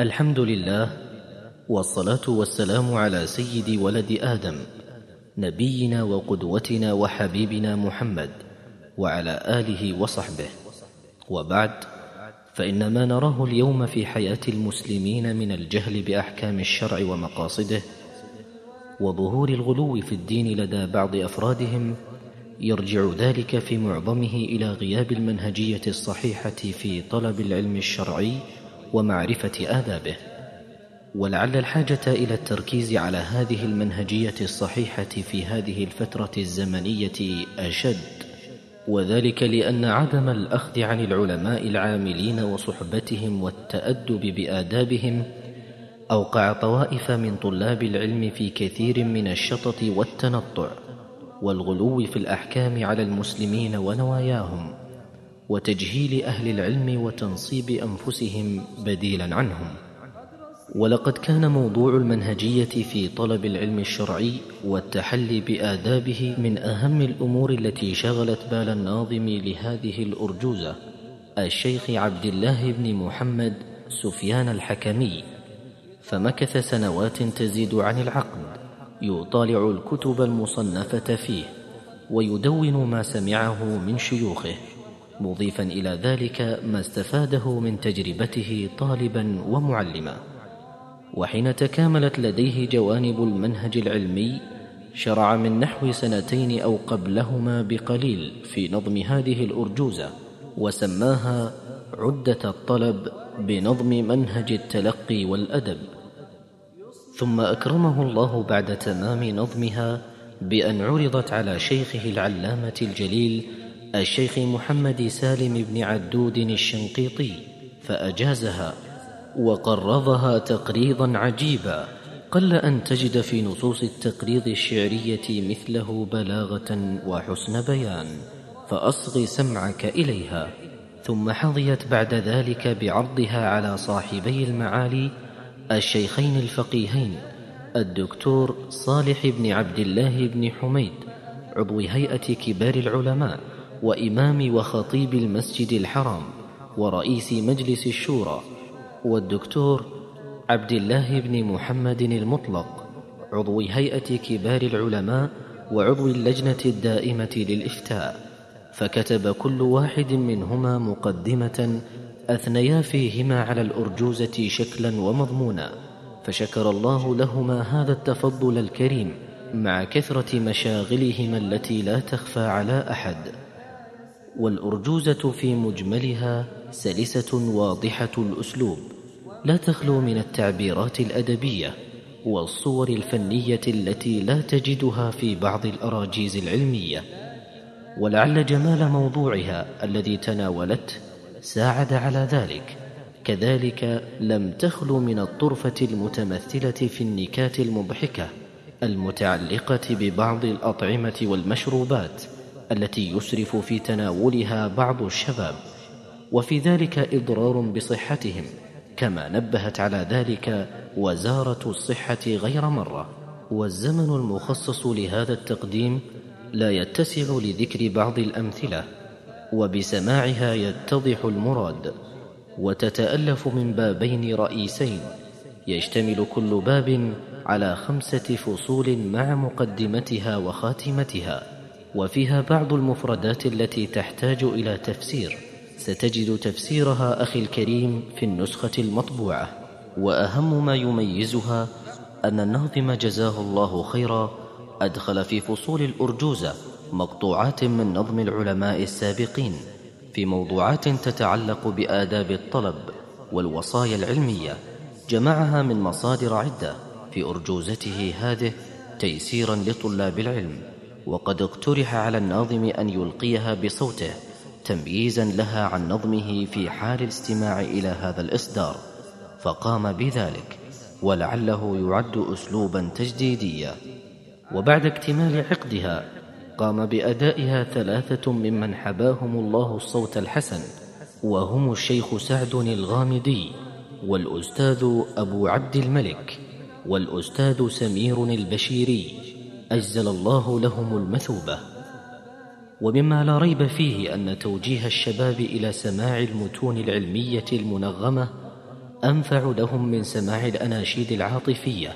الحمد لله والصلاة والسلام على سيد ولد آدم نبينا وقدوتنا وحبيبنا محمد وعلى آله وصحبه. وبعد فإن ما نراه اليوم في حياة المسلمين من الجهل بأحكام الشرع ومقاصده وظهور الغلو في الدين لدى بعض أفرادهم يرجع ذلك في معظمه إلى غياب المنهجية الصحيحة في طلب العلم الشرعي ومعرفة آدابه. ولعل الحاجة إلى التركيز على هذه المنهجية الصحيحة في هذه الفترة الزمنية أشد. وذلك لأن عدم الأخذ عن العلماء العاملين وصحبتهم والتأدب بآدابهم أوقع طوائف من طلاب العلم في كثير من الشطط والتنطع والغلو في الأحكام على المسلمين ونواياهم. وتجهيل أهل العلم وتنصيب أنفسهم بديلا عنهم. ولقد كان موضوع المنهجية في طلب العلم الشرعي والتحلي بآدابه من أهم الأمور التي شغلت بال الناظم لهذه الأرجوزة الشيخ عبد الله بن محمد سفيان الحكمي. فمكث سنوات تزيد عن العقد يطالع الكتب المصنفة فيه ويدون ما سمعه من شيوخه. مضيفا إلى ذلك ما استفاده من تجربته طالبا ومعلما. وحين تكاملت لديه جوانب المنهج العلمي شرع من نحو سنتين أو قبلهما بقليل في نظم هذه الأرجوزة وسماها عدة الطلب بنظم منهج التلقي والأدب. ثم أكرمه الله بعد تمام نظمها بأن عرضت على شيخه العلامة الجليل الشيخ محمد سالم بن عدود الشنقيطي فأجازها وقرضها تقريضا عجيبا قل أن تجد في نصوص التقريض الشعرية مثله بلاغة وحسن بيان فأصغ سمعك إليها. ثم حظيت بعد ذلك بعرضها على صاحبي المعالي الشيخين الفقيهين الدكتور صالح بن عبد الله بن حميد عضو هيئة كبار العلماء. وإمام وخطيب المسجد الحرام ورئيس مجلس الشورى والدكتور عبد الله بن محمد المطلق عضو هيئة كبار العلماء وعضو اللجنة الدائمة للإفتاء. فكتب كل واحد منهما مقدمة أثنيا فيهما على الأرجوزة شكلا ومضمونا فشكر الله لهما هذا التفضل الكريم مع كثرة مشاغلهما التي لا تخفى على أحد. والأرجوزة في مجملها سلسة واضحة الأسلوب لا تخلو من التعبيرات الأدبية والصور الفنية التي لا تجدها في بعض الأراجيز العلمية. ولعل جمال موضوعها الذي تناولته ساعد على ذلك. كذلك لم تخلو من الطرفة المتمثلة في النكات المضحكة المتعلقة ببعض الأطعمة والمشروبات. التي يسرف في تناولها بعض الشباب وفي ذلك إضرار بصحتهم كما نبهت على ذلك وزارة الصحة غير مرة والزمن المخصص لهذا التقديم لا يتسع لذكر بعض الأمثلة وبسماعها يتضح المراد وتتألف من بابين رئيسين يشتمل كل باب على خمسة فصول مع مقدمتها وخاتمتها. وفيها بعض المفردات التي تحتاج إلى تفسير. ستجد تفسيرها أخي الكريم في النسخة المطبوعة وأهم ما يميزها أن الناظم جزاه الله خيرا أدخل في فصول الأرجوزة مقطوعات من نظم العلماء السابقين في موضوعات تتعلق بآداب الطلب والوصايا العلمية جمعها من مصادر عدة في أرجوزته هذه تيسيرا لطلاب العلم. وقد اقترح على الناظم أن يلقيها بصوته تمييزا لها عن نظمه في حال الاستماع إلى هذا الإصدار فقام بذلك ولعله يعد أسلوبا تجديديا. وبعد اكتمال عقدها قام بأدائها ثلاثة ممن حباهم الله الصوت الحسن وهم الشيخ سعد الغامدي والأستاذ أبو عبد الملك والأستاذ سمير البشيري. أجزل الله لهم المثوبة. ومما لا ريب فيه أن توجيه الشباب إلى سماع المتون العلمية المنغمة أنفع لهم من سماع الأناشيد العاطفية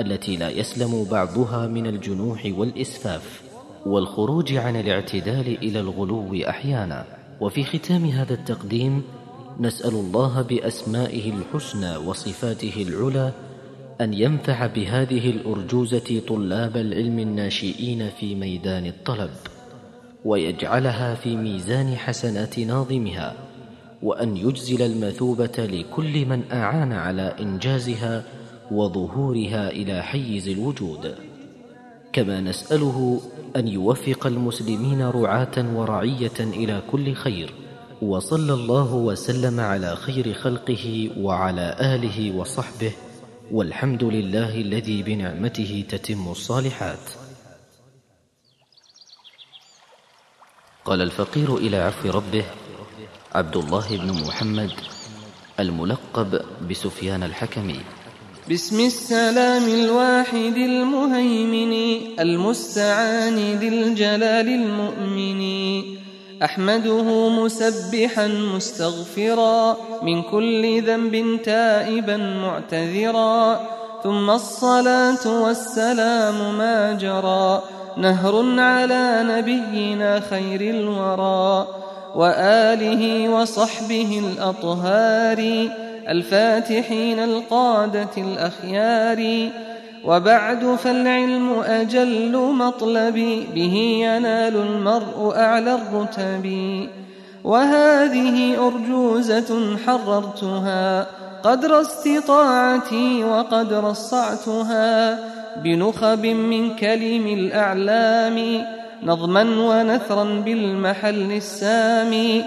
التي لا يسلم بعضها من الجنوح والإسفاف والخروج عن الاعتدال إلى الغلو أحيانا. وفي ختام هذا التقديم نسأل الله بأسمائه الحسنى وصفاته العلى أن ينفع بهذه الأرجوزة طلاب العلم الناشئين في ميدان الطلب ويجعلها في ميزان حسنات ناظمها وأن يجزل المثوبة لكل من أعان على إنجازها وظهورها إلى حيز الوجود. كما نسأله أن يوفق المسلمين رعاة ورعية إلى كل خير وصلى الله وسلم على خير خلقه وعلى آله وصحبه والحمد لله الذي بنعمته تتم الصالحات. قال الفقير إلى عفو ربه عبد الله بن محمد الملقب بسفيان الحكمي. بسم السلام الواحد المهيمن المستعان ذي الجلال المؤمن. أحمده مسبحا مستغفرا من كل ذنب تائبا معتذرا ثم الصلاة والسلام ما جرى نهر على نبينا خير الورى وآله وصحبه الأطهار الفاتحين القادة الأخيار. وبعد فالعلم أجل مطلبي به ينال المرء أعلى الرتب وهذه أرجوزة حررتها قدر استطاعتي وقدر رصعتها بنخب من كلم الأعلام نظما ونثرا بالمحل السامي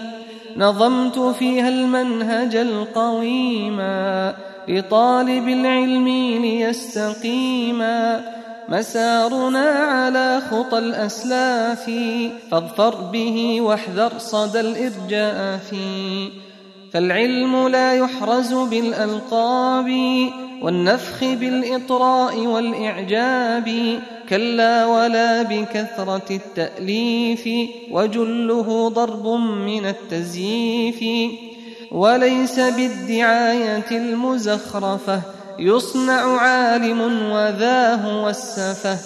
نظمت فيها المنهج القويما لطالب العلم ليستقيما مسارنا على خطى الأسلاف فاظفر به واحذر صدى الإرجاف فالعلم لا يحرز بالألقاب والنفخ بالإطراء والإعجاب كلا ولا بكثرة التأليف وجله ضرب من التزييف. وليس بالدعاية المزخرفة. يصنع عالم وذا هو السفة.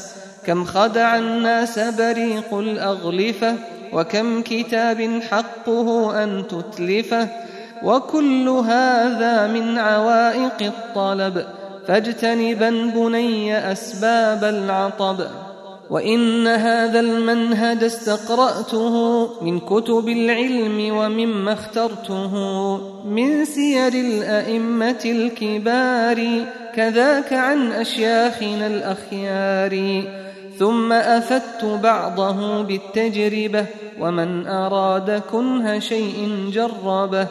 كم خدع الناس بريق الأغلفة وكم كتاب حقه أن تتلفه. وكل هذا من عوائق الطلب فاجتنبا بني أسباب العطب. وإن هذا المنهج استقرأته من كتب العلم ومما اخترته من سير الأئمة الكبار كذاك عن أشياخنا الأخيار ثم أفدت بعضه بالتجربة ومن أراد كنه شيء جربه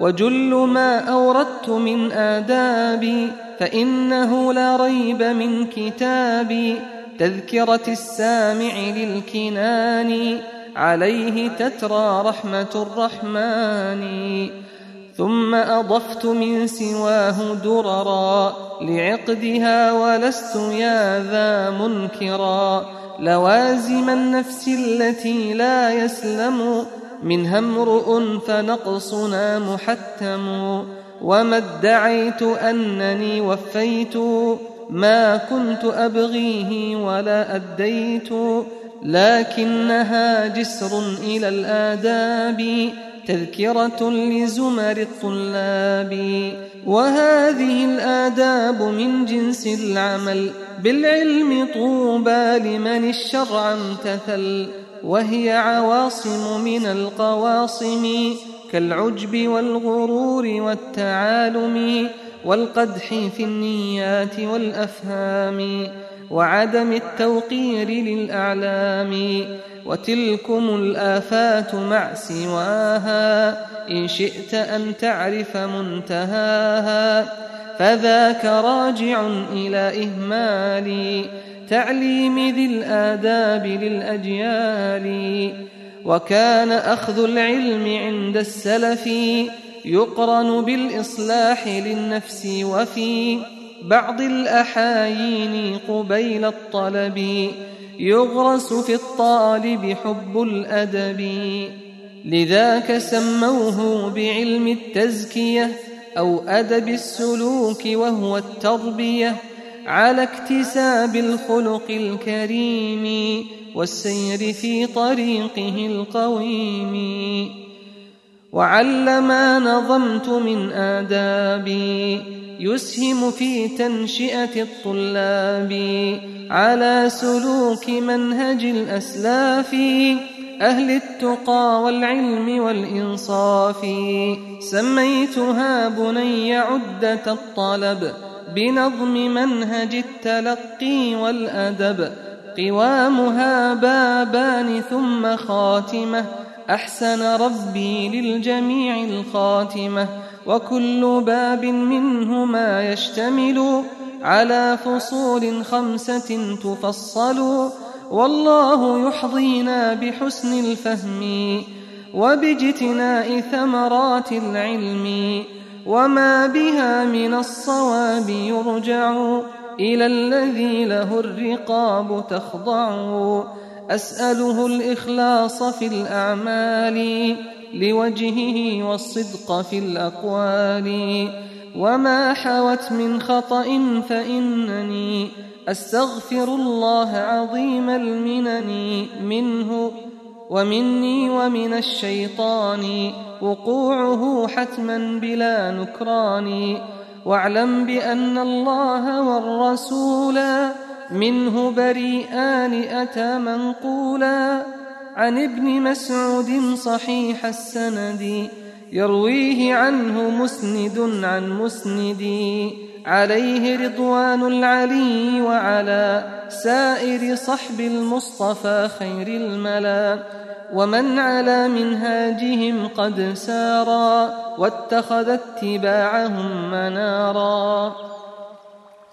وجل ما أوردت من آدابي فإنه لا ريب من كتابي تذكرة السامع للكنان عليه تترى رحمة الرحمن. ثم أضفت من سواه دررا لعقدها ولست يا ذا منكرا. لوازم النفس التي لا يسلم منها امرؤ فنقصنا محتم. وما ادعيت أنني وفيت ما كنت أبغيه ولا أديت لكنها جسر إلى الآداب تذكرة لزمر الطلاب. وهذه الآداب من جنس العمل بالعلم طوبى لمن الشرع امتثل وهي عواصم من القواصم كالعجب والغرور والتعالم. والقدح في النيات والأفهام وعدم التوقير للأعلام وتلكم الآفات مع سواها إن شئت أن تعرف منتهاها فذاك راجع إلى إهمال تعليم ذي الآداب للأجيال وكان أخذ العلم عند السلف يقرن بالإصلاح للنفس وفي بعض الأحايين قبيل الطلب. يغرس في الطالب حب الأدب. لذاك سموه بعلم التزكية أو أدب السلوك وهو التربية على اكتساب الخلق الكريم والسير في طريقه القويم. وعل ما نظمت من آدابي يسهم في تنشئة الطلاب على سلوك منهج الأسلاف أهل التقى والعلم والإنصاف. سميتها بني عدة الطلب بنظم منهج التلقي والأدب. قوامها بابان ثم خاتمة أحسن ربي للجميع الخاتمة وكل باب منهما يشتمل على فصول خمسة تفصل والله يحظينا بحسن الفهم وباجتناء ثمرات العلم وما بها من الصواب يرجع إلى الذي له الرقاب تخضع. أسأله الإخلاص في الأعمال لوجهه والصدق في الأقوال. وما حوت من خطأ فإنني أستغفر الله عظيم المنن منه. ومني ومن الشيطان وقوعه حتما بلا نكران. واعلم بأن الله والرسول منه بريئان أتى منقولا عن ابن مسعود صحيح السند يرويه عنه مسند عن مسند عليه رضوان العلي وعلى سائر صحب المصطفى خير الملا ومن على منهاجهم قد سارا واتخذ اتباعهم منارا